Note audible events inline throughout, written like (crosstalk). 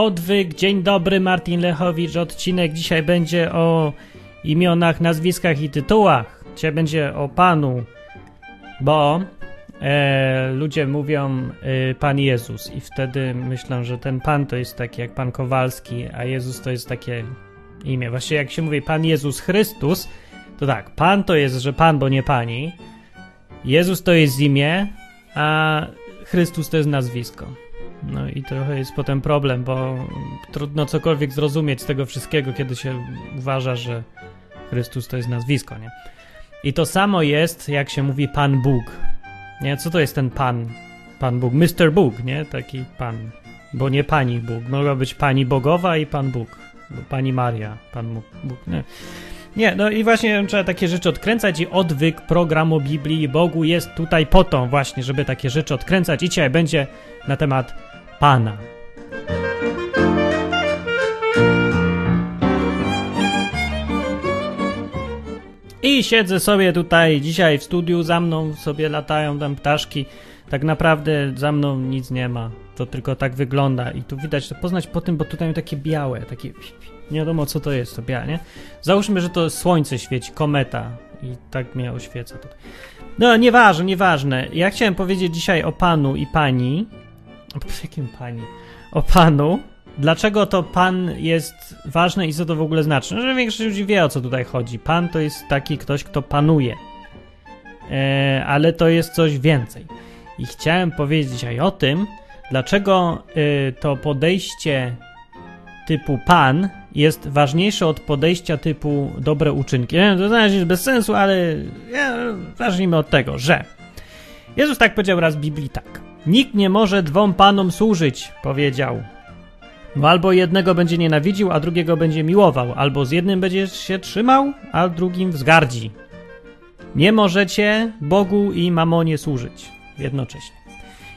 Odwyk, dzień dobry, Martin Lechowicz. Odcinek dzisiaj będzie o imionach, nazwiskach i tytułach. Dzisiaj będzie o Panu, bo e, ludzie mówią e, Pan Jezus i wtedy myślą, że ten Pan to jest taki jak Pan Kowalski, a Jezus to jest takie imię. Właściwie jak się mówi Pan Jezus Chrystus, to tak, Pan to jest, że Pan, bo nie Pani. Jezus to jest imię, a Chrystus to jest nazwisko. No i trochę jest potem problem, bo trudno cokolwiek zrozumieć z tego wszystkiego, kiedy się uważa, że Chrystus to jest nazwisko, nie? I to samo jest, jak się mówi Pan Bóg. Nie, co to jest ten Pan? Pan Bóg, Mr. Bóg, nie? Taki Pan. Bo nie Pani Bóg. Mogła być Pani Bogowa i Pan Bóg. Bo Pani Maria, Pan Bóg, nie. Nie, no i właśnie trzeba takie rzeczy odkręcać i odwyk programu Biblii Bogu jest tutaj po to właśnie, żeby takie rzeczy odkręcać i dzisiaj będzie na temat Pana. I siedzę sobie tutaj dzisiaj w studiu, za mną sobie latają tam ptaszki. Tak naprawdę za mną nic nie ma. To tylko tak wygląda i tu widać to poznać po tym, bo tutaj takie białe, takie nie wiadomo co to jest, to białe, nie? Załóżmy, że to słońce świeci, kometa i tak mnie oświeca tutaj. No, nieważne, nieważne. Ja chciałem powiedzieć dzisiaj o panu i pani. O jakim pani? O panu. Dlaczego to pan jest ważny i co to w ogóle znaczy? No, że większość ludzi wie o co tutaj chodzi. Pan to jest taki ktoś, kto panuje. E, ale to jest coś więcej. I chciałem powiedzieć dzisiaj o tym, dlaczego y, to podejście typu pan jest ważniejsze od podejścia typu dobre uczynki. Nie wiem, to znaczy jest bez sensu, ale ja, zacznijmy od tego, że Jezus tak powiedział raz w Biblii tak. Nikt nie może dwom panom służyć, powiedział. Bo albo jednego będzie nienawidził, a drugiego będzie miłował, albo z jednym będziesz się trzymał, a drugim wzgardzi. Nie możecie Bogu i mamonie służyć jednocześnie.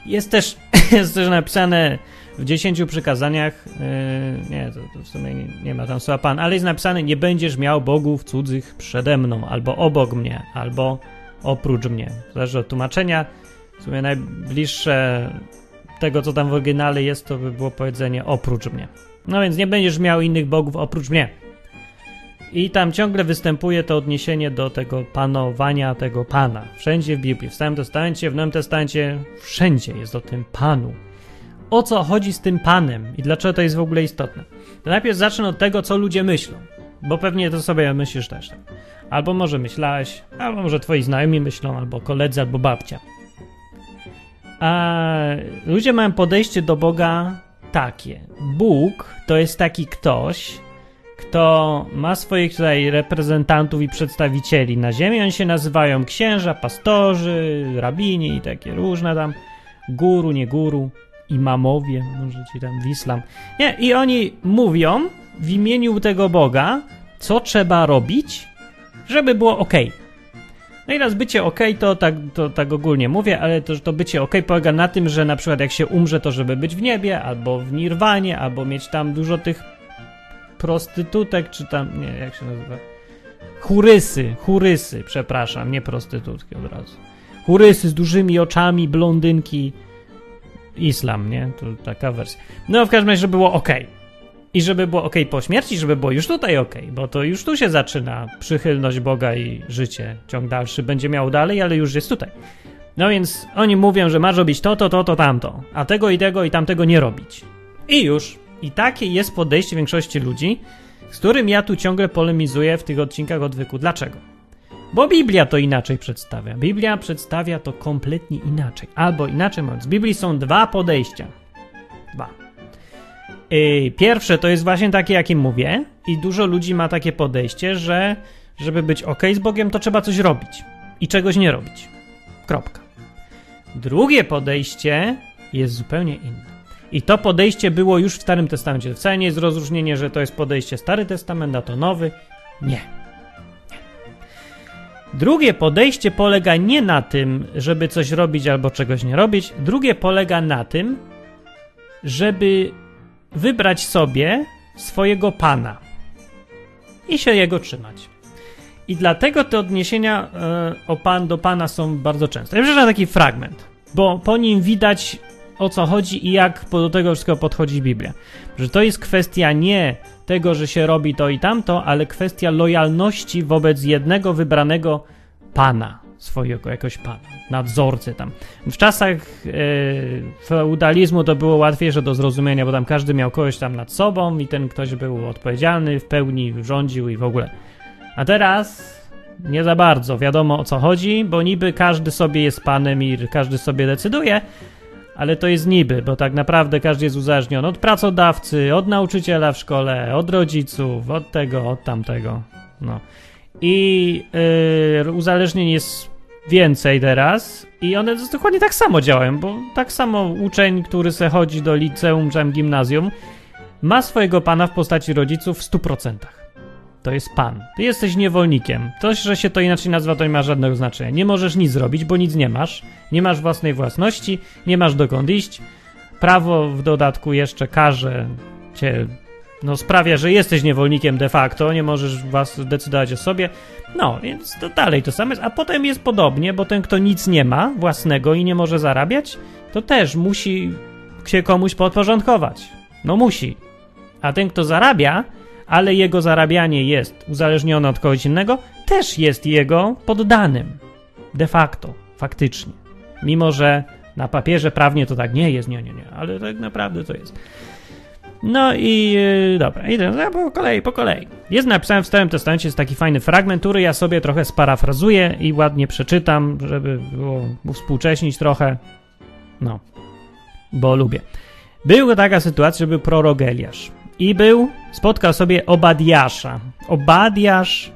Jest też, (laughs) jest też napisane w dziesięciu przykazaniach, yy, nie, to, to, w sumie nie, nie, ma tam słowa Pan, ale jest napisane, nie będziesz miał bogów cudzych przede mną, albo obok mnie, albo oprócz mnie. Zależy od tłumaczenia. W sumie najbliższe tego, co tam w oryginale jest, to by było powiedzenie oprócz mnie. No więc nie będziesz miał innych bogów oprócz mnie. I tam ciągle występuje to odniesienie do tego panowania tego Pana. Wszędzie w Biblii, w Starym Testamencie, w Nowym Testamencie, wszędzie jest o tym Panu. O co chodzi z tym Panem i dlaczego to jest w ogóle istotne? To najpierw zacznę od tego, co ludzie myślą, bo pewnie to sobie myślisz też. Tak. Albo może myślałeś, albo może twoi znajomi myślą, albo koledzy, albo babcia. A ludzie mają podejście do Boga takie. Bóg to jest taki ktoś, kto ma swoich tutaj reprezentantów i przedstawicieli na ziemi. Oni się nazywają księża, pastorzy, rabini i takie różne tam, guru, nie guru, imamowie, może ci tam w islam. Nie, i oni mówią w imieniu tego Boga, co trzeba robić, żeby było ok. No i raz bycie ok, to tak, to tak ogólnie mówię, ale to, to bycie ok polega na tym, że na przykład jak się umrze, to żeby być w niebie, albo w nirwanie, albo mieć tam dużo tych prostytutek, czy tam, nie, jak się nazywa? Churysy, churysy, przepraszam, nie prostytutki od razu. Churysy z dużymi oczami, blondynki, islam, nie? To taka wersja. No w każdym razie, żeby było ok. I żeby było ok po śmierci, żeby było już tutaj ok, bo to już tu się zaczyna przychylność Boga i życie. Ciąg dalszy będzie miał dalej, ale już jest tutaj. No więc oni mówią, że masz robić to, to, to, to, tamto, a tego i tego i tamtego nie robić. I już. I takie jest podejście większości ludzi, z którym ja tu ciągle polemizuję w tych odcinkach odwyku. Dlaczego? Bo Biblia to inaczej przedstawia. Biblia przedstawia to kompletnie inaczej. Albo inaczej mówiąc, w Biblii są dwa podejścia. Dwa. Yy, pierwsze to jest właśnie takie, jakim mówię, i dużo ludzi ma takie podejście, że żeby być ok z Bogiem, to trzeba coś robić i czegoś nie robić. Kropka. Drugie podejście jest zupełnie inne. I to podejście było już w Starym Testamencie. Wcale nie jest rozróżnienie, że to jest podejście Stary Testament, a to Nowy. Nie. Drugie podejście polega nie na tym, żeby coś robić albo czegoś nie robić. Drugie polega na tym, żeby wybrać sobie swojego pana i się jego trzymać. I dlatego te odniesienia e, o pan do pana są bardzo częste. Ja przeczytam taki fragment, bo po nim widać o co chodzi i jak do tego wszystkiego podchodzi Biblia. Że to jest kwestia nie tego, że się robi to i tamto, ale kwestia lojalności wobec jednego wybranego pana, swojego jakoś pana, nadzorcy tam. W czasach e, feudalizmu to było łatwiejsze do zrozumienia, bo tam każdy miał kogoś tam nad sobą i ten ktoś był odpowiedzialny, w pełni rządził i w ogóle. A teraz nie za bardzo wiadomo o co chodzi, bo niby każdy sobie jest panem i każdy sobie decyduje, ale to jest niby, bo tak naprawdę każdy jest uzależniony od pracodawcy, od nauczyciela w szkole, od rodziców, od tego, od tamtego. No. I yy, uzależnień jest więcej teraz i one dokładnie tak samo działają, bo tak samo uczeń, który se chodzi do liceum czy gimnazjum, ma swojego pana w postaci rodziców w 100% to jest pan. Ty jesteś niewolnikiem. To, że się to inaczej nazywa, to nie ma żadnego znaczenia. Nie możesz nic zrobić, bo nic nie masz. Nie masz własnej własności, nie masz dokąd iść. Prawo w dodatku jeszcze każe cię, no sprawia, że jesteś niewolnikiem de facto, nie możesz was decydować o sobie. No, więc to dalej to samo jest. A potem jest podobnie, bo ten, kto nic nie ma własnego i nie może zarabiać, to też musi się komuś podporządkować. No musi. A ten, kto zarabia, ale jego zarabianie jest uzależnione od kogoś innego, też jest jego poddanym. De facto, faktycznie. Mimo, że na papierze prawnie to tak nie jest, nie, nie, nie, ale tak naprawdę to jest. No i yy, dobra, idę no, po kolei, po kolei. Jest napisane w Starym Testamencie, jest taki fajny fragment, który ja sobie trochę sparafrazuję i ładnie przeczytam, żeby było współcześnić trochę. No, bo lubię. Była taka sytuacja, że był prorok Eliasz. I był, spotkał sobie Obadiasza. Obadiasz,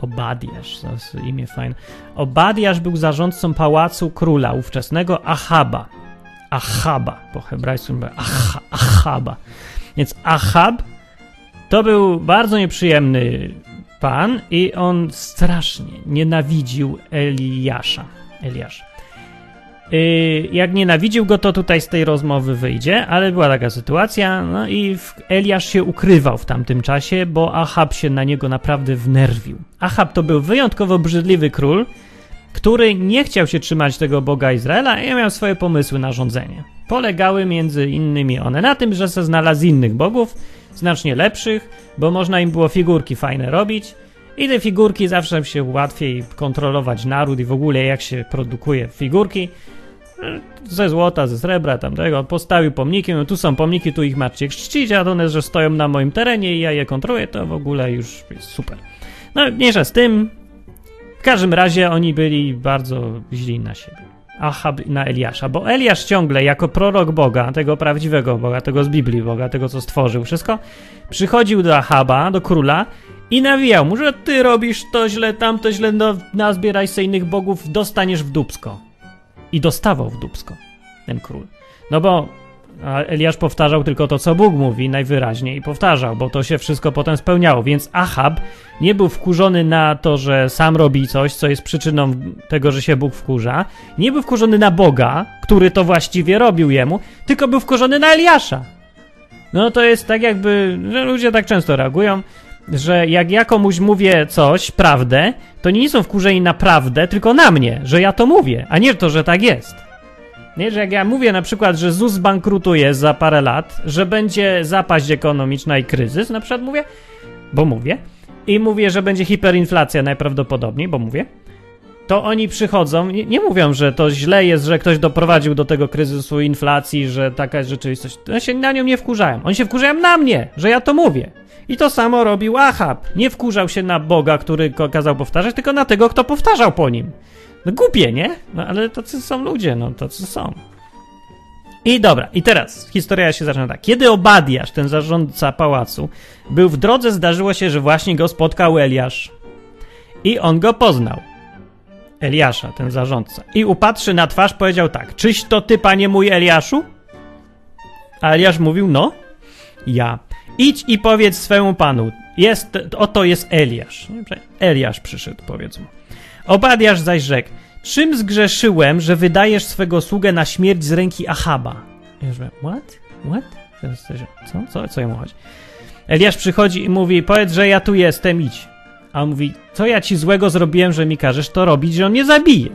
Obadiasz, to jest imię fajne. Obadiasz był zarządcą pałacu króla ówczesnego Achaba. Achaba, po hebrajsku Aha, Achaba. Więc Achab to był bardzo nieprzyjemny pan i on strasznie nienawidził Eliasza. Eliasza. Y, jak nienawidził go, to tutaj z tej rozmowy wyjdzie, ale była taka sytuacja, no i Eliasz się ukrywał w tamtym czasie, bo Ahab się na niego naprawdę wnerwił. Ahab to był wyjątkowo brzydliwy król, który nie chciał się trzymać tego Boga Izraela i miał swoje pomysły na rządzenie. Polegały między innymi one na tym, że se znalazł innych bogów, znacznie lepszych, bo można im było figurki fajne robić, i te figurki zawsze się łatwiej kontrolować naród i w ogóle jak się produkuje figurki ze złota, ze srebra, tamtego, postawił pomniki, no tu są pomniki, tu ich macie czcić, a one, że stoją na moim terenie i ja je kontroluję, to w ogóle już jest super. No, mniejsza z tym, każdym razie oni byli bardzo źli na siebie. Ahab na Eliasza, bo Eliasz ciągle jako prorok Boga, tego prawdziwego Boga, tego z Biblii Boga, tego co stworzył wszystko, przychodził do Ahaba, do króla i nawijał mu, że ty robisz to źle, tamto źle, no nazbieraj se innych bogów, dostaniesz w dupsko. I dostawał w dupsko ten król. No bo Eliasz powtarzał tylko to, co Bóg mówi, najwyraźniej powtarzał, bo to się wszystko potem spełniało. Więc Ahab nie był wkurzony na to, że sam robi coś, co jest przyczyną tego, że się Bóg wkurza. Nie był wkurzony na Boga, który to właściwie robił jemu, tylko był wkurzony na Eliasza. No to jest tak jakby, że ludzie tak często reagują, że jak ja komuś mówię coś, prawdę, to nie są wkurzeni na prawdę, tylko na mnie, że ja to mówię, a nie to, że tak jest. Nie, że jak ja mówię na przykład, że ZUS bankrutuje za parę lat, że będzie zapaść ekonomiczna i kryzys, na przykład mówię, bo mówię, i mówię, że będzie hiperinflacja najprawdopodobniej, bo mówię, to oni przychodzą, nie, nie, mówią, że to źle jest, że ktoś doprowadził do tego kryzysu inflacji, że taka jest rzeczywistość. Oni się na nią nie wkurzają. Oni się wkurzają na mnie, że ja to mówię. I to samo robił Ahab. Nie wkurzał się na Boga, który kazał powtarzać, tylko na tego, kto powtarzał po nim. No głupie, nie? No ale tacy są ludzie, no tacy są. I dobra, i teraz historia się zaczyna tak. Kiedy Obadiasz, ten zarządca pałacu, był w drodze, zdarzyło się, że właśnie go spotkał Eliasz. I on go poznał. Eliasza, ten zarządca. I upatrzy na twarz, powiedział tak: Czyś to ty, panie mój Eliaszu? A Eliasz mówił: No, ja. Idź i powiedz swemu panu, jest, oto jest Eliasz. Eliasz przyszedł, powiedz mu. Obadiasz zaś rzekł, czym zgrzeszyłem, że wydajesz swego sługę na śmierć z ręki Achaba? Ja już what? What? Co? Co, co jemu chodzi? Eliasz przychodzi i mówi, powiedz, że ja tu jestem, idź. A on mówi, co ja ci złego zrobiłem, że mi każesz to robić, że on mnie zabije.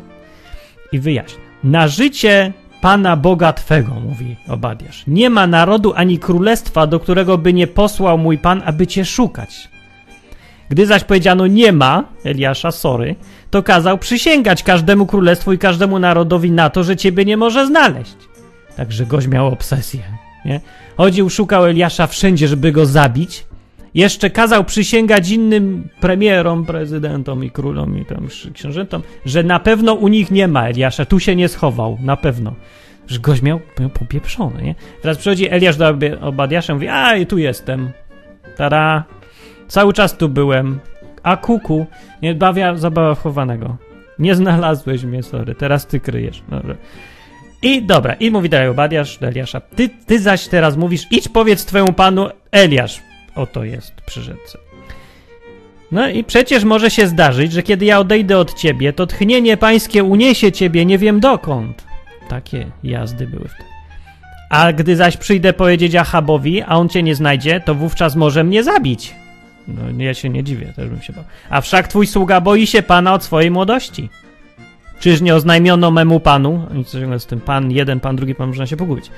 I wyjaśnia. Na życie Pana Boga Twego, mówi Obadiasz. Nie ma narodu ani królestwa, do którego by nie posłał mój Pan, aby Cię szukać. Gdy zaś powiedziano nie ma, Eliasza, sorry, to kazał przysięgać każdemu królestwu i każdemu narodowi na to, że Ciebie nie może znaleźć. Także gość miał obsesję, nie? Chodził, szukał Eliasza wszędzie, żeby go zabić, jeszcze kazał przysięgać innym premierom, prezydentom i królom i tam książętom, że na pewno u nich nie ma Eliasza, tu się nie schował, na pewno. Że gość miał, miał popieprzony, nie? Teraz przychodzi Eliasz do Obadiasza i mówi, a i tu jestem. Tada. Cały czas tu byłem. A kuku, nie bawia zabawa chowanego. Nie znalazłeś mnie, sorry, teraz ty kryjesz. Dobra. I dobra, i mówi dalej Obadiasz do Eliasza, ty, ty zaś teraz mówisz, idź powiedz twojemu panu Eliasz, Oto jest przy rzece. No i przecież może się zdarzyć, że kiedy ja odejdę od ciebie, to tchnienie pańskie uniesie ciebie nie wiem dokąd. Takie jazdy były wtedy. A gdy zaś przyjdę powiedzieć Achabowi, a on cię nie znajdzie, to wówczas może mnie zabić. No ja się nie dziwię, też bym się bał. A wszak twój sługa boi się pana od swojej młodości. Czyż nie oznajmiono memu panu? Nic z tym pan jeden, pan drugi, pan można się pogubić.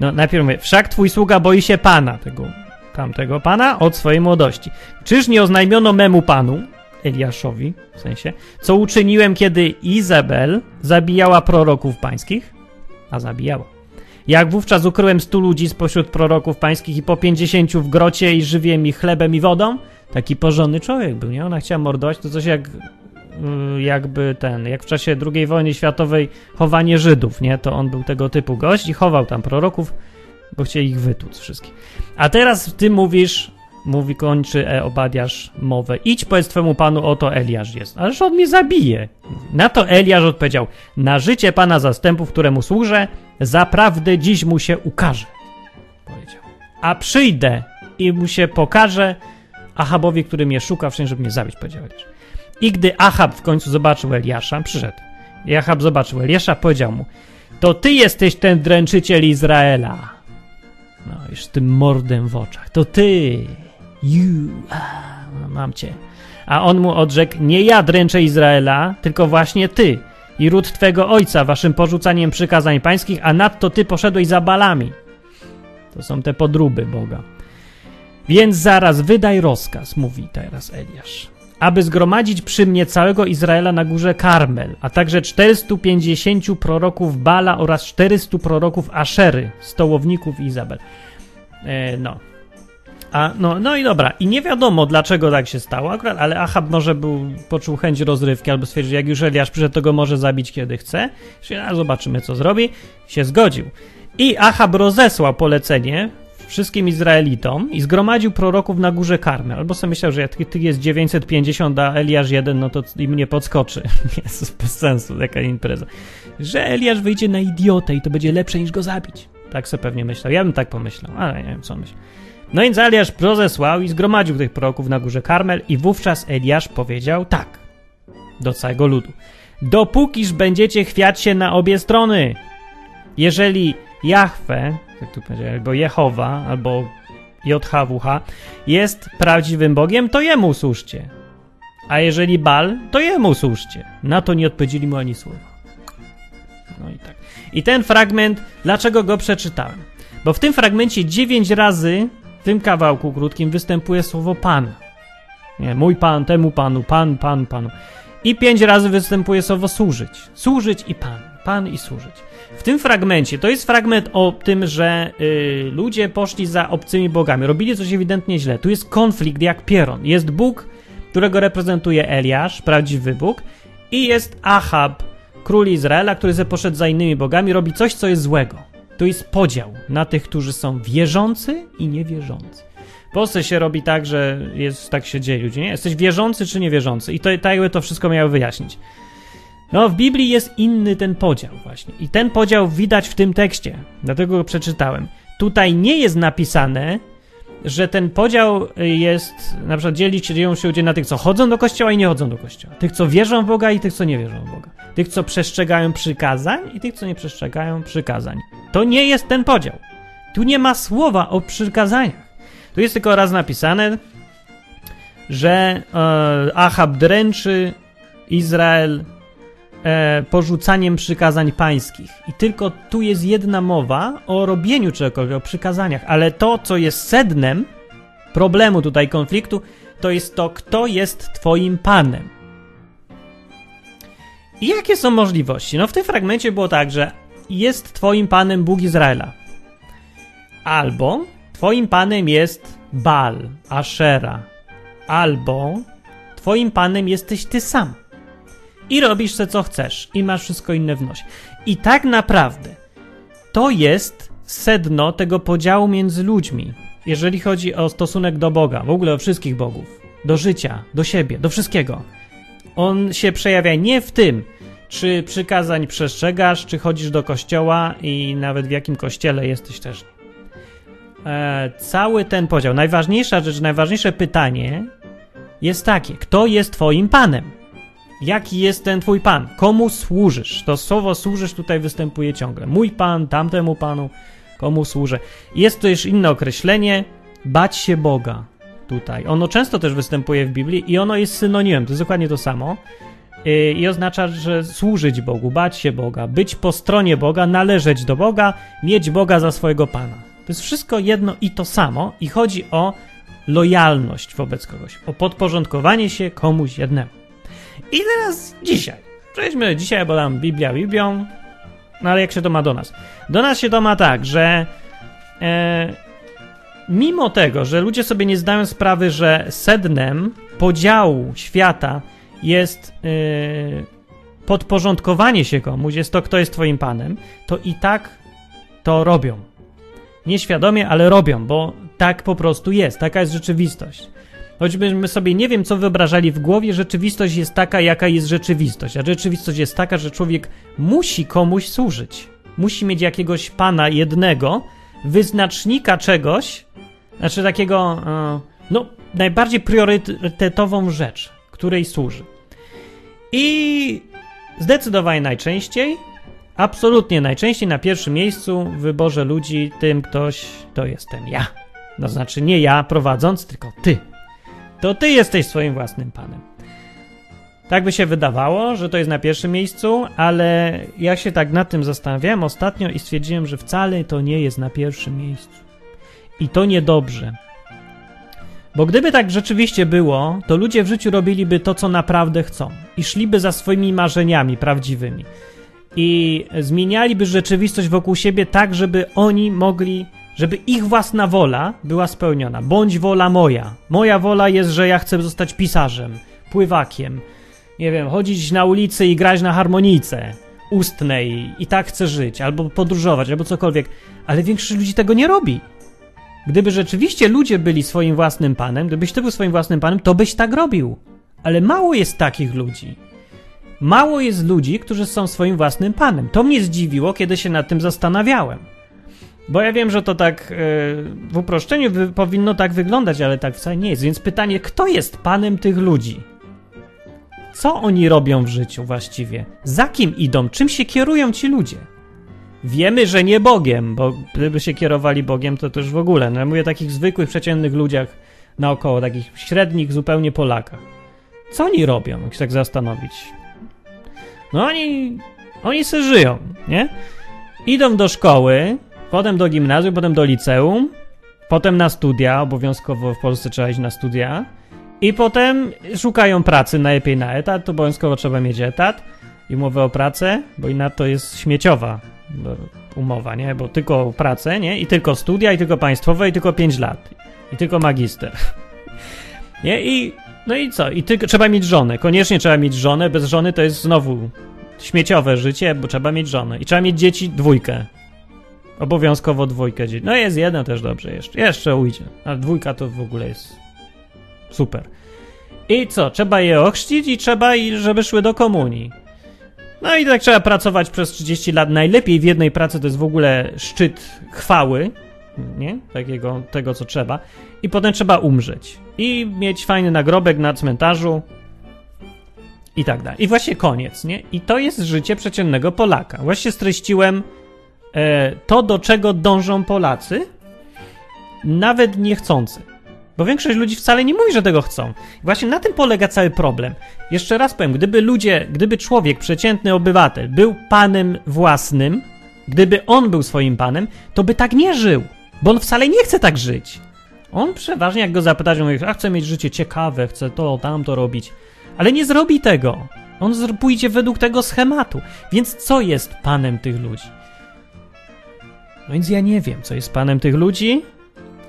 No najpierw mówię, wszak twój sługa boi się pana, tego tamtego pana od swojej młodości. Czyż nie oznajmiono memu panu, Eliaszowi w sensie, co uczyniłem, kiedy Izabel zabijała proroków pańskich? A zabijała. Jak wówczas ukryłem stu ludzi spośród proroków pańskich i po pięćdziesięciu w grocie i żywiłem ich chlebem i wodą? Taki porządny człowiek był, nie? Ona chciała mordować, to coś jak y, jakby ten, jak w czasie II wojny światowej chowanie Żydów, nie? To on był tego typu gość i chował tam proroków, bo chcieli ich wytłuc wszystkich. A teraz ty mówisz, mówi, kończy e, Obadiasz mowę, idź powiedz twemu panu, oto Eliasz jest. Ależ on mnie zabije. Na to Eliasz odpowiedział, na życie pana zastępów, któremu służę, zaprawdę dziś mu się ukaże. Powiedział. A przyjdę i mu się pokaże Achabowi, który mnie szuka, wszędzie, żeby mnie zabić, powiedział Eliasz. I gdy Achab w końcu zobaczył Eliasza, przyszedł. I Achab zobaczył Eliasza, powiedział mu, to ty jesteś ten dręczyciel Izraela. No, już tym mordem w oczach. To ty! You! A, mam cię. A on mu odrzekł: Nie ja dręczę Izraela, tylko właśnie ty i ród twego ojca, waszym porzucaniem przykazań pańskich, a nadto ty poszedłeś za balami. To są te podróby Boga. Więc zaraz wydaj rozkaz, mówi teraz Eliasz aby zgromadzić przy mnie całego Izraela na górze Karmel, a także 450 proroków Bala oraz 400 proroków Aszery, stołowników Izabel. E, no. A, no, no i dobra, i nie wiadomo dlaczego tak się stało akurat, ale Achab może był, poczuł chęć rozrywki albo stwierdził, jak już Eliasz przyszedł, to go może zabić kiedy chce. A zobaczymy co zrobi. Się zgodził. I Achab rozesłał polecenie wszystkim Izraelitom i zgromadził proroków na górze Karmel. Albo sobie myślał, że jak tych jest 950, a Eliasz jeden, no to im nie podskoczy. (laughs) Jest bez sensu, jaka impreza. Że Eliasz wyjdzie na idiotę i to będzie lepsze niż go zabić. Tak sobie pewnie myślał. Ja bym tak pomyślał, ale nie wiem co myślę. No więc Eliasz rozesłał i zgromadził tych proroków na górze Karmel i wówczas Eliasz powiedział tak do całego ludu. Dopókiż będziecie chwiać się na obie strony. Jeżeli Jahwe, jak tu powiedziałem, albo Jehowa, albo JHWH jest prawdziwym Bogiem, to jemu służcie. A jeżeli Bal, to jemu służcie. Na to nie odpowiedzieli mu ani słowa. No i tak. I ten fragment, dlaczego go przeczytałem? Bo w tym fragmencie dziewięć razy, w tym kawałku krótkim, występuje słowo Pan. Nie, mój Pan, temu Panu, Pan, Pan, Panu. I pięć razy występuje słowo służyć. Służyć i Pan. Pan i służyć. W tym fragmencie, to jest fragment o tym, że y, ludzie poszli za obcymi bogami, robili coś ewidentnie źle. Tu jest konflikt jak pieron. Jest Bóg, którego reprezentuje Eliasz, prawdziwy Bóg, i jest Ahab, król Izraela, który ze poszedł za innymi bogami, robi coś, co jest złego. To jest podział na tych, którzy są wierzący i niewierzący. W Polsce się robi tak, że jest, tak się dzieje ludzie, nie? Jesteś wierzący czy niewierzący? I to, tak jakby to wszystko miało wyjaśnić. No, w Biblii jest inny ten podział właśnie. I ten podział widać w tym tekście. Dlatego go przeczytałem. Tutaj nie jest napisane, że ten podział jest, na przykład dzielić się ludzie na tych, co chodzą do kościoła i nie chodzą do kościoła. Tych, co wierzą w Boga i tych, co nie wierzą w Boga. Tych, co przestrzegają przykazań i tych, co nie przestrzegają przykazań. To nie jest ten podział. Tu nie ma słowa o przykazaniach. Tu jest tylko raz napisane, że e, Ahab dręczy Izrael e, porzucaniem przykazań pańskich. I tylko tu jest jedna mowa o robieniu czegokolwiek, o przykazaniach, ale to, co jest sednem problemu tutaj konfliktu, to jest to, kto jest Twoim Panem. I jakie są możliwości? No w tym fragmencie było tak, że jest Twoim Panem Bóg Izraela. Albo Twoim Panem jest Baal, Ashera. Albo Twoim Panem jesteś Ty sam. I robisz co, co chcesz. I masz wszystko inne w nosie. I tak naprawdę to jest sedno tego podziału między ludźmi, jeżeli chodzi o stosunek do Boga, w ogóle o wszystkich bogów, do życia, do siebie, do wszystkiego. On się przejawia nie w tym, czy przykazań przestrzegasz, czy chodzisz do kościoła i nawet w jakim kościele jesteś też. E, cały ten podział, najważniejsza rzecz, najważniejsze pytanie jest takie: kto jest Twoim Panem? Jaki jest ten Twój Pan? Komu służysz? To słowo służysz tutaj występuje ciągle. Mój Pan, tamtemu Panu, komu służę. Jest to już inne określenie bać się Boga tutaj. Ono często też występuje w Biblii i ono jest synonimem, to jest dokładnie to samo. Y, I oznacza, że służyć Bogu, bać się Boga, być po stronie Boga, należeć do Boga, mieć Boga za swojego Pana. To jest wszystko jedno i to samo i chodzi o lojalność wobec kogoś, o podporządkowanie się komuś jednemu. I teraz dzisiaj. Przejdźmy dzisiaj, bo tam Biblia Biblią, no ale jak się to ma do nas? Do nas się to ma tak, że e, mimo tego, że ludzie sobie nie zdają sprawy, że sednem podziału świata jest yy, podporządkowanie się komuś, jest to, kto jest twoim panem, to i tak to robią. Nieświadomie, ale robią, bo tak po prostu jest, taka jest rzeczywistość. Choćbyśmy sobie nie wiem, co wyobrażali w głowie, rzeczywistość jest taka, jaka jest rzeczywistość. A rzeczywistość jest taka, że człowiek musi komuś służyć. Musi mieć jakiegoś pana jednego, wyznacznika czegoś, znaczy takiego, e, no, najbardziej priorytetową rzecz, której służy. I zdecydowanie najczęściej, absolutnie najczęściej na pierwszym miejscu w wyborze ludzi tym ktoś to jestem ja. To znaczy nie ja prowadząc, tylko ty. To ty jesteś swoim własnym panem. Tak by się wydawało, że to jest na pierwszym miejscu, ale ja się tak nad tym zastanawiałem ostatnio i stwierdziłem, że wcale to nie jest na pierwszym miejscu. I to niedobrze. Bo gdyby tak rzeczywiście było, to ludzie w życiu robiliby to, co naprawdę chcą i szliby za swoimi marzeniami prawdziwymi. I zmienialiby rzeczywistość wokół siebie tak, żeby oni mogli, żeby ich własna wola była spełniona. Bądź wola moja. Moja wola jest, że ja chcę zostać pisarzem, pływakiem, nie wiem, chodzić na ulicy i grać na harmonijce ustnej i tak chcę żyć, albo podróżować, albo cokolwiek. Ale większość ludzi tego nie robi. Gdyby rzeczywiście ludzie byli swoim własnym panem, gdybyś ty był swoim własnym panem, to byś tak robił. Ale mało jest takich ludzi. Mało jest ludzi, którzy są swoim własnym panem. To mnie zdziwiło, kiedy się nad tym zastanawiałem. Bo ja wiem, że to tak yy, w uproszczeniu powinno tak wyglądać, ale tak wcale nie jest. Więc pytanie, kto jest panem tych ludzi? Co oni robią w życiu właściwie? Za kim idą? Czym się kierują ci ludzie? Wiemy, że nie Bogiem, bo gdyby się kierowali Bogiem, to też w ogóle. No ja mówię o takich zwykłych, przeciętnych ludziach naokoło, takich średnich zupełnie Polakach. Co oni robią, jak się tak zastanowić? No oni, oni se żyją, nie? Idą do szkoły, potem do gimnazjum, potem do liceum, potem na studia, obowiązkowo w Polsce trzeba iść na studia, i potem szukają pracy najlepiej na etat, obowiązkowo trzeba mieć etat i umowę o pracę, bo i na to jest śmieciowa umowa, nie? Bo tylko pracę, nie? I tylko studia, i tylko państwowe, i tylko 5 lat. I tylko magister. (laughs) Nie? I no i co? I tylko trzeba mieć żonę. Koniecznie trzeba mieć żonę. Bez żony to jest znowu śmieciowe życie, bo trzeba mieć żonę. I trzeba mieć dzieci dwójkę. Obowiązkowo dwójkę dzieci. No jest jedno też dobrze jeszcze. Jeszcze ujdzie. Ale dwójka to w ogóle jest super. I co? Trzeba je ochrzcić i trzeba, żeby szły do komunii. No i tak trzeba pracować przez 30 lat. Najlepiej w jednej pracy to jest w ogóle szczyt chwały, nie? Takiego, tego co trzeba. I potem trzeba umrzeć. I mieć fajny nagrobek na cmentarzu. I tak dalej. I właśnie koniec, nie? I to jest życie przeciętnego Polaka. Właśnie streściłem to, do czego dążą Polacy, nawet niechcący. Bo większość ludzi wcale nie mówi, że tego chcą. Właśnie na tym polega cały problem. Jeszcze raz powiem, gdyby ludzie, gdyby człowiek, przeciętny obywatel, był panem własnym, gdyby on był swoim panem, to by tak nie żył. Bo on wcale nie chce tak żyć. On przeważnie, jak go zapytać, on mówi, a chcę mieć życie ciekawe, chcę to, tamto robić. Ale nie zrobi tego. On pójdzie według tego schematu. Więc co jest panem tych ludzi? No więc ja nie wiem, co jest panem tych ludzi,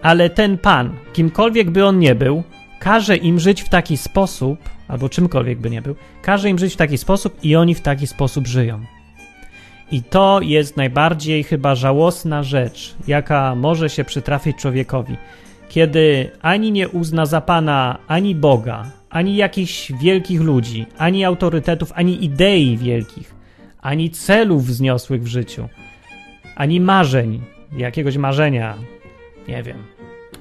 ale ten pan, kimkolwiek by on nie był, każe im żyć w taki sposób, albo czymkolwiek by nie był, każe im żyć w taki sposób i oni w taki sposób żyją. I to jest najbardziej chyba żałosna rzecz, jaka może się przytrafić człowiekowi, kiedy ani nie uzna za Pana ani Boga, ani jakichś wielkich ludzi, ani autorytetów, ani idei wielkich, ani celów wzniosłych w życiu, ani marzeń, jakiegoś marzenia, nie wiem,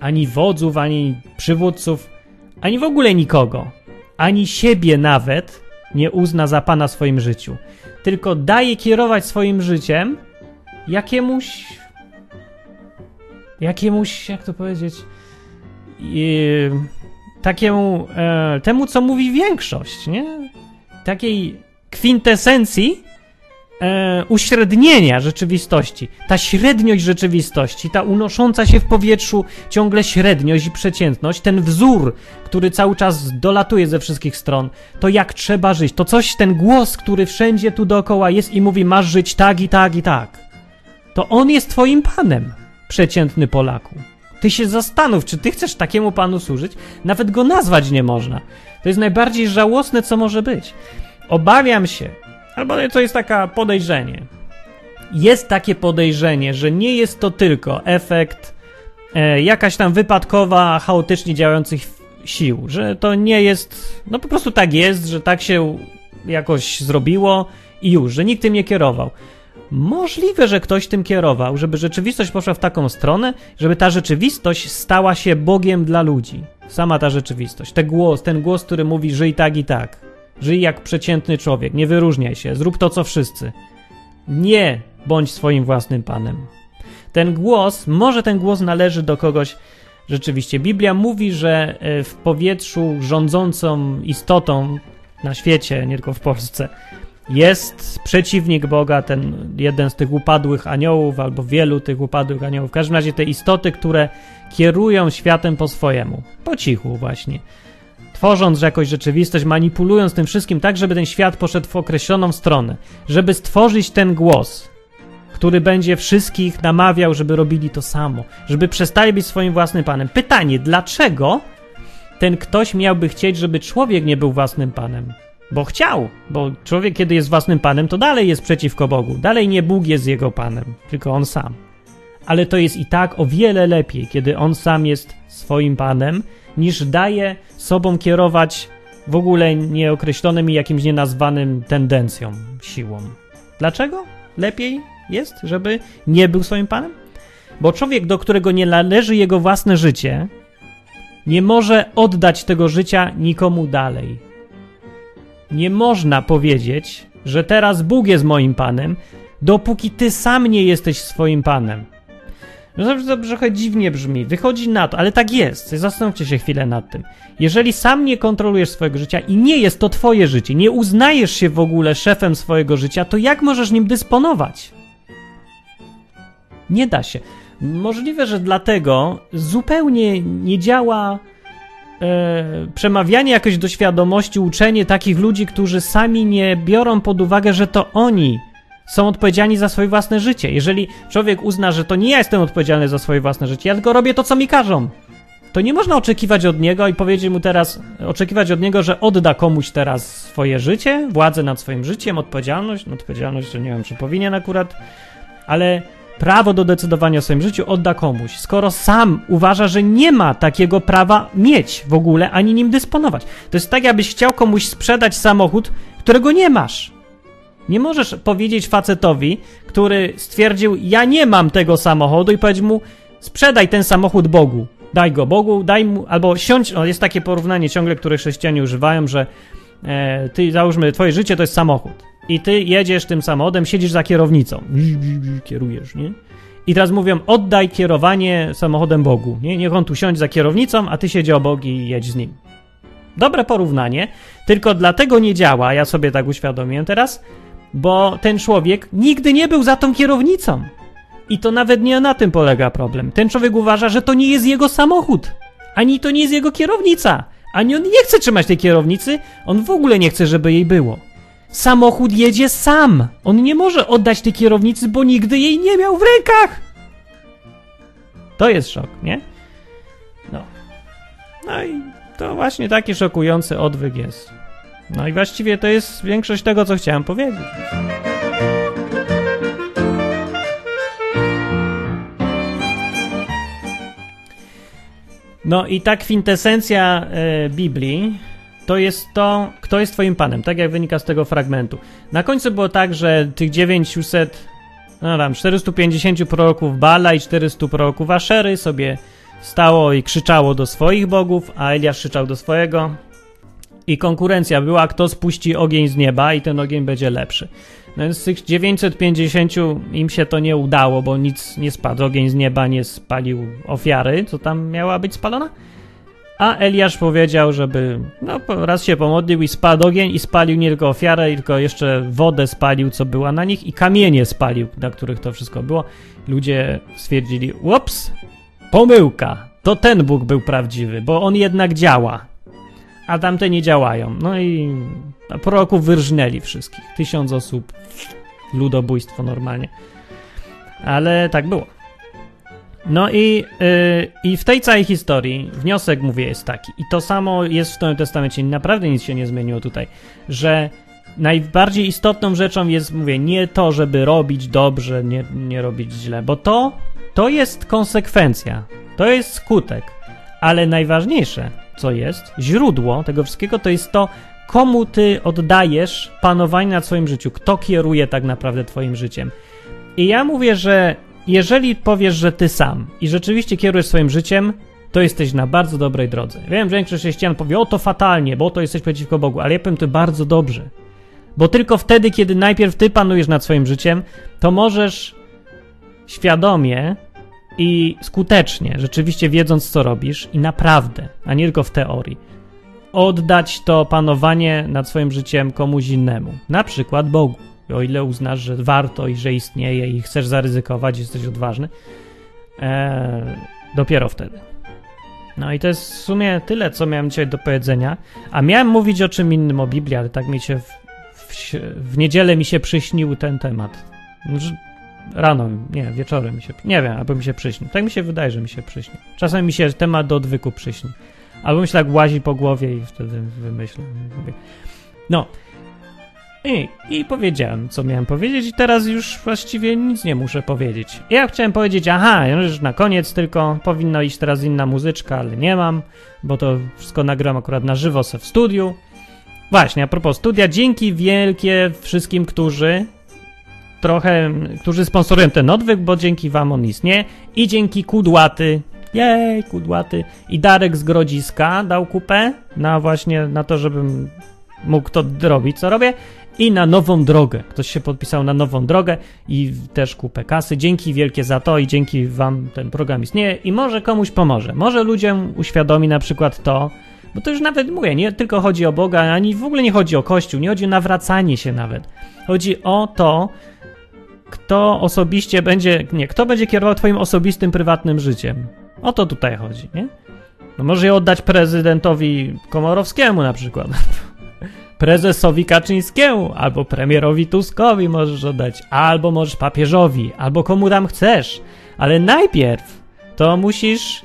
ani wodzów, ani przywódców, ani w ogóle nikogo, ani siebie nawet nie uzna za Pana w swoim życiu, tylko daje kierować swoim życiem jakiemuś, jakiemuś, jak to powiedzieć, yy, takiemu, e, temu, co mówi większość, nie? Takiej kwintesencji e, uśrednienia rzeczywistości. Ta średniość rzeczywistości, ta unosząca się w powietrzu ciągle średniość i przeciętność, ten wzór, który cały czas dolatuje ze wszystkich stron, to jak trzeba żyć, to coś, ten głos, który wszędzie tu dookoła jest i mówi, masz żyć tak i tak i tak. To on jest twoim panem, przeciętny Polaku. Ty się zastanów, czy ty chcesz takiemu panu służyć? Nawet go nazwać nie można. To jest najbardziej żałosne, co może być. Obawiam się, albo to jest taka podejrzenie. Jest takie podejrzenie, że nie jest to tylko efekt e, jakaś tam wypadkowa, chaotycznie działających sił, że to nie jest, no po prostu tak jest, że tak się jakoś zrobiło i już, że nikt tym nie kierował. Możliwe, że ktoś tym kierował, żeby rzeczywistość poszła w taką stronę, żeby ta rzeczywistość stała się Bogiem dla ludzi. Sama ta rzeczywistość. Ten głos, ten głos, który mówi żyj tak i tak. Żyj jak przeciętny człowiek, nie wyróżniaj się, zrób to co wszyscy. Nie bądź swoim własnym panem. Ten głos, może ten głos należy do kogoś rzeczywiście. Biblia mówi, że e, w powietrzu rządzącą istotą na świecie, nie tylko w Polsce, jest przeciwnik Boga, ten jeden z tych upadłych aniołów, albo wielu tych upadłych aniołów. W każdym razie te istoty, które kierują światem po swojemu. Po cichu właśnie. Tworząc jakoś rzeczywistość, manipulując tym wszystkim tak, żeby ten świat poszedł w określoną stronę. Żeby stworzyć ten głos, który będzie wszystkich namawiał, żeby robili to samo. Żeby przestali być swoim własnym panem. Pytanie, dlaczego ten ktoś miałby chcieć, żeby człowiek nie był własnym panem? Bo chciał, bo człowiek, kiedy jest własnym panem, to dalej jest przeciwko Bogu. Dalej nie Bóg jest jego panem, tylko on sam. Ale to jest i tak o wiele lepiej, kiedy on sam jest swoim panem, niż daje sobą kierować w ogóle nieokreślonym i jakimś nienazwanym tendencją, siłą. Dlaczego? Lepiej jest, żeby nie był swoim panem? Bo człowiek, do którego nie należy jego własne życie, nie może oddać tego życia nikomu dalej nie można powiedzieć, że teraz Bóg jest moim panem, dopóki ty sam nie jesteś swoim panem. No to trochę dziwnie brzmi, wychodzi na to, ale tak jest. Zastanówcie się chwilę nad tym. Jeżeli sam nie kontrolujesz swojego życia i nie jest to twoje życie, nie uznajesz się w ogóle szefem swojego życia, to jak możesz nim dysponować? Nie da się. Możliwe, że dlatego zupełnie nie działa e, przemawianie jakoś do świadomości, uczenie takich ludzi, którzy sami nie biorą pod uwagę, że to oni są odpowiedzialni za swoje własne życie. Jeżeli człowiek uzna, że to nie ja jestem odpowiedzialny za swoje własne życie, ja tylko robię to, co mi każą, to nie można oczekiwać od niego i powiedzieć mu teraz, oczekiwać od niego, że odda komuś teraz swoje życie, władzę nad swoim życiem, odpowiedzialność. No, odpowiedzialność, że nie wiem, czy powinien akurat, ale prawo do decydowania o swoim życiu odda komuś, skoro sam uważa, że nie ma takiego prawa mieć w ogóle, ani nim dysponować. To jest tak, jakbyś chciał komuś sprzedać samochód, którego nie masz. Nie możesz powiedzieć facetowi, który stwierdził, ja nie mam tego samochodu i powiedzieć mu, sprzedaj ten samochód Bogu. Daj go Bogu, daj mu, albo siądź, no jest takie porównanie ciągle, które chrześcijanie używają, że e, ty, załóżmy, twoje życie to jest samochód i ty jedziesz tym samochodem, siedzisz za kierownicą, kierujesz, nie? I teraz mówią, oddaj kierowanie samochodem Bogu. Nie? Niech on tu siądzie za kierownicą, a ty siedzi obok i jedź z nim. Dobre porównanie, tylko dlatego nie działa, ja sobie tak uświadomiłem teraz, bo ten człowiek nigdy nie był za tą kierownicą. I to nawet nie na tym polega problem. Ten człowiek uważa, że to nie jest jego samochód, ani to nie jest jego kierownica, ani on nie chce trzymać tej kierownicy, on w ogóle nie chce, żeby jej było. Samochód jedzie sam. On nie może oddać tej kierownicy, bo nigdy jej nie miał w rękach. To jest szok, nie? No. No i to właśnie taki szokujący odwyk jest. No i właściwie to jest większość tego, co chciałem powiedzieć. No i ta kwintesencja e, Biblii to jest to, kto jest twoim panem, tak jak wynika z tego fragmentu. Na końcu było tak, że tych 900, no tam 450 proroków Bala i 400 proroków Aszery sobie stało i krzyczało do swoich bogów, a Eliasz krzyczał do swojego. I konkurencja była, kto spuści ogień z nieba i ten ogień będzie lepszy. No więc z tych 950 im się to nie udało, bo nic nie spadł. Ogień z nieba nie spalił ofiary, co tam miała być spalona. A Eliasz powiedział, żeby no, raz się pomodlił i spadł ogień i spalił nie tylko ofiarę, tylko jeszcze wodę spalił, co była na nich i kamienie spalił, na których to wszystko było. Ludzie stwierdzili, ups, pomyłka, to ten Bóg był prawdziwy, bo on jednak działa, a tamte nie działają. No i proroków wyrżnęli wszystkich. Tysiąc osób, ludobójstwo normalnie. Ale tak było. No i, yy, i w tej całej historii wniosek, mówię, jest taki. I to samo jest w Nowym Testamencie. Naprawdę nic się nie zmieniło tutaj. Że najbardziej istotną rzeczą jest, mówię, nie to, żeby robić dobrze, nie, nie robić źle, bo to, to jest konsekwencja. To jest skutek. Ale najważniejsze, co jest, źródło tego wszystkiego, to jest to, komu ty oddajesz panowanie nad swoim życiu, kto kieruje tak naprawdę twoim życiem. I ja mówię, że jeżeli powiesz, że ty sam i rzeczywiście kierujesz swoim życiem, to jesteś na bardzo dobrej drodze. Wiem, że większość chrześcijan powie, o to fatalnie, bo to jesteś przeciwko Bogu, ale ja powiem to bardzo dobrze. Bo tylko wtedy, kiedy najpierw ty panujesz nad swoim życiem, to możesz świadomie i skutecznie, rzeczywiście wiedząc, co robisz i naprawdę, a nie tylko w teorii, oddać to panowanie nad swoim życiem komuś innemu, na przykład Bogu o ile uznasz, że warto i że istnieje i chcesz zaryzykować, jesteś odważny, e, dopiero wtedy. No i to jest w sumie tyle, co miałem dzisiaj do powiedzenia. A miałem mówić o czym innym, o Biblii, ale tak mi się w, w, w niedzielę mi się przyśnił ten temat. Rano, nie, wieczorem mi się, nie wiem, albo mi się przyśnił. Tak mi się wydaje, że mi się przyśnił. Czasem mi się temat do odwyku przyśni. Albo mi się tak łazi po głowie i wtedy wymyślam. No, i, I powiedziałem, co miałem powiedzieć, i teraz już właściwie nic nie muszę powiedzieć. Ja chciałem powiedzieć, aha, już na koniec tylko powinno iść teraz inna muzyczka, ale nie mam, bo to wszystko nagram akurat na żywo se w studiu. Właśnie, a propos studia, dzięki wielkie wszystkim, którzy trochę, którzy sponsorują ten odwyk, bo dzięki wam on istnieje i dzięki Kudłaty, jej, Kudłaty i Darek z Grodziska dał kupę na właśnie, na to, żebym mógł to robić, co robię i na nową drogę. Ktoś się podpisał na nową drogę i też kupę kasy. Dzięki wielkie za to i dzięki wam ten program istnieje i może komuś pomoże. Może ludziom uświadomi na przykład to, bo to już nawet mówię, nie tylko chodzi o Boga, ani w ogóle nie chodzi o Kościół, nie chodzi o nawracanie się nawet. Chodzi o to, kto osobiście będzie, nie, kto będzie kierował twoim osobistym, prywatnym życiem. O to tutaj chodzi, nie? No może je oddać prezydentowi Komorowskiemu na przykład. (laughs) prezesowi Kaczyńskiemu, albo premierowi Tuskowi możesz oddać, albo możesz papieżowi, albo komu tam chcesz. Ale najpierw to musisz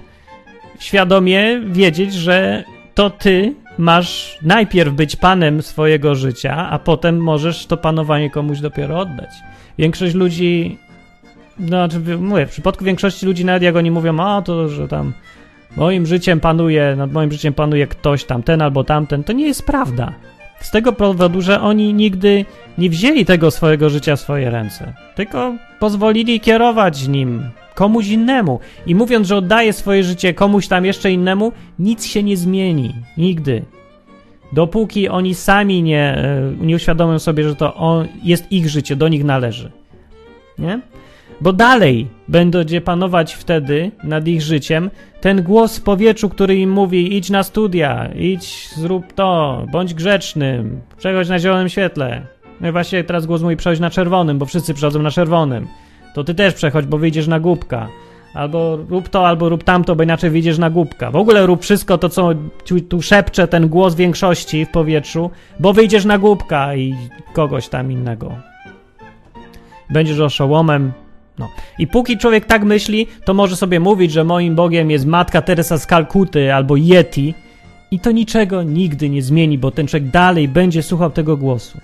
świadomie wiedzieć, że to ty masz najpierw być panem swojego życia, a potem możesz to panowanie komuś dopiero oddać. Większość ludzi, no znaczy, mówię, w przypadku większości ludzi, nawet jak oni mówią, a to, że tam moim życiem panuje, nad moim życiem panuje ktoś tam, ten albo tamten, to nie jest prawda. Z tego powodu, że oni nigdy nie wzięli tego swojego życia w swoje ręce, tylko pozwolili kierować nim komuś innemu. I mówiąc, że oddaje swoje życie komuś tam jeszcze innemu, nic się nie zmieni. Nigdy. Dopóki oni sami nie, e, nie uświadomią sobie, że to on, jest ich życie, do nich należy. Nie? bo dalej będzie panować wtedy nad ich życiem ten głos w powietrzu, który im mówi idź na studia, idź, zrób to, bądź grzecznym, przechodź na zielonym świetle. No i właśnie teraz głos mówi przechodź na czerwonym, bo wszyscy przechodzą na czerwonym. To ty też przechodź, bo wyjdziesz na głupka. Albo rób to, albo rób tamto, bo inaczej wyjdziesz na głupka. W ogóle rób wszystko to, co tu, szepcze ten głos większości w powietrzu, bo wyjdziesz na głupka i kogoś tam innego. Będziesz oszołomem. No. I póki człowiek tak myśli, to może sobie mówić, że moim Bogiem jest Matka Teresa z Kalkuty albo Yeti i to niczego nigdy nie zmieni, bo ten człowiek dalej będzie słuchał tego głosu.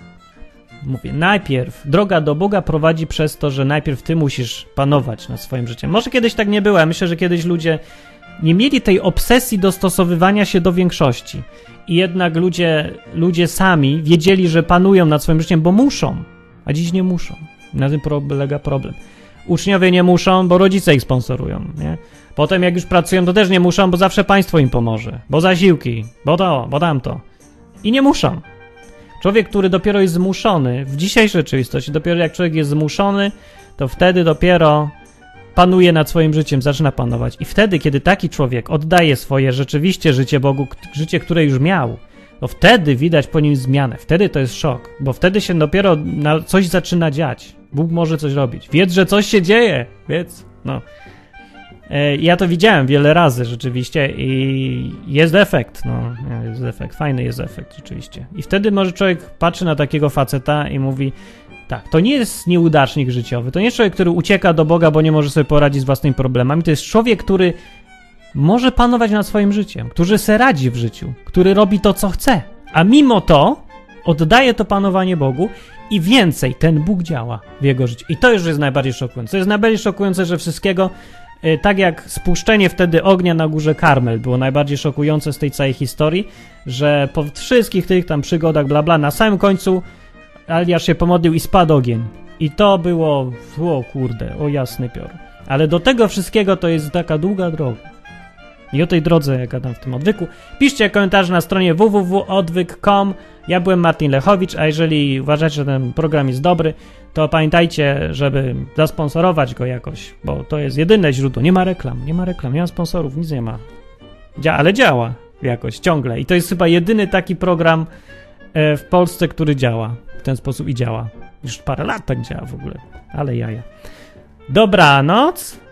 Mówię, najpierw droga do Boga prowadzi przez to, że najpierw ty musisz panować nad swoim życiem. Może kiedyś tak nie było. Ja myślę, że kiedyś ludzie nie mieli tej obsesji dostosowywania się do większości. I jednak ludzie, ludzie sami wiedzieli, że panują nad swoim życiem, bo muszą, a dziś nie muszą. Na tym polega problem. Uczniowie nie muszą, bo rodzice ich sponsorują, nie? Potem jak już pracują, to też nie muszą, bo zawsze państwo im pomoże. Bo zasiłki, bo to, bo tamto. I nie muszą. Człowiek, który dopiero jest zmuszony, w dzisiejszej rzeczywistości, dopiero jak człowiek jest zmuszony, to wtedy dopiero panuje nad swoim życiem, zaczyna panować. I wtedy, kiedy taki człowiek oddaje swoje rzeczywiście życie Bogu, życie, które już miał, to wtedy widać po nim zmianę. Wtedy to jest szok, bo wtedy się dopiero coś zaczyna dziać. Bóg może coś robić. Wiedz, że coś się dzieje. Wiedz, no. E, ja to widziałem wiele razy rzeczywiście i jest efekt, no, jest efekt, fajny jest efekt rzeczywiście. I wtedy może człowiek patrzy na takiego faceta i mówi, tak, to nie jest nieudacznik życiowy, to nie jest człowiek, który ucieka do Boga, bo nie może sobie poradzić z własnymi problemami, to jest człowiek, który może panować nad swoim życiem, który se radzi w życiu, który robi to, co chce, a mimo to oddaje to panowanie Bogu i więcej, ten Bóg działa w jego życiu. I to już jest najbardziej szokujące. To jest najbardziej szokujące, że wszystkiego tak jak spuszczenie wtedy ognia na górze Karmel było najbardziej szokujące z tej całej historii, że po wszystkich tych tam przygodach, bla bla, na samym końcu Aliasz się pomodlił i spadł ogień. I to było, o kurde, o jasny pior. Ale do tego wszystkiego to jest taka długa droga. I o tej drodze, jaka tam w tym odwyku. Piszcie komentarze na stronie www.odwyk.com. Ja byłem Martin Lechowicz, a jeżeli uważacie, że ten program jest dobry, to pamiętajcie, żeby zasponsorować go jakoś, bo to jest jedyne źródło. Nie ma reklam, nie ma reklam, nie ma sponsorów, nic nie ma. Dzia ale działa jakoś, ciągle. I to jest chyba jedyny taki program e, w Polsce, który działa w ten sposób i działa. Już parę lat tak działa w ogóle, ale jaja. Dobranoc.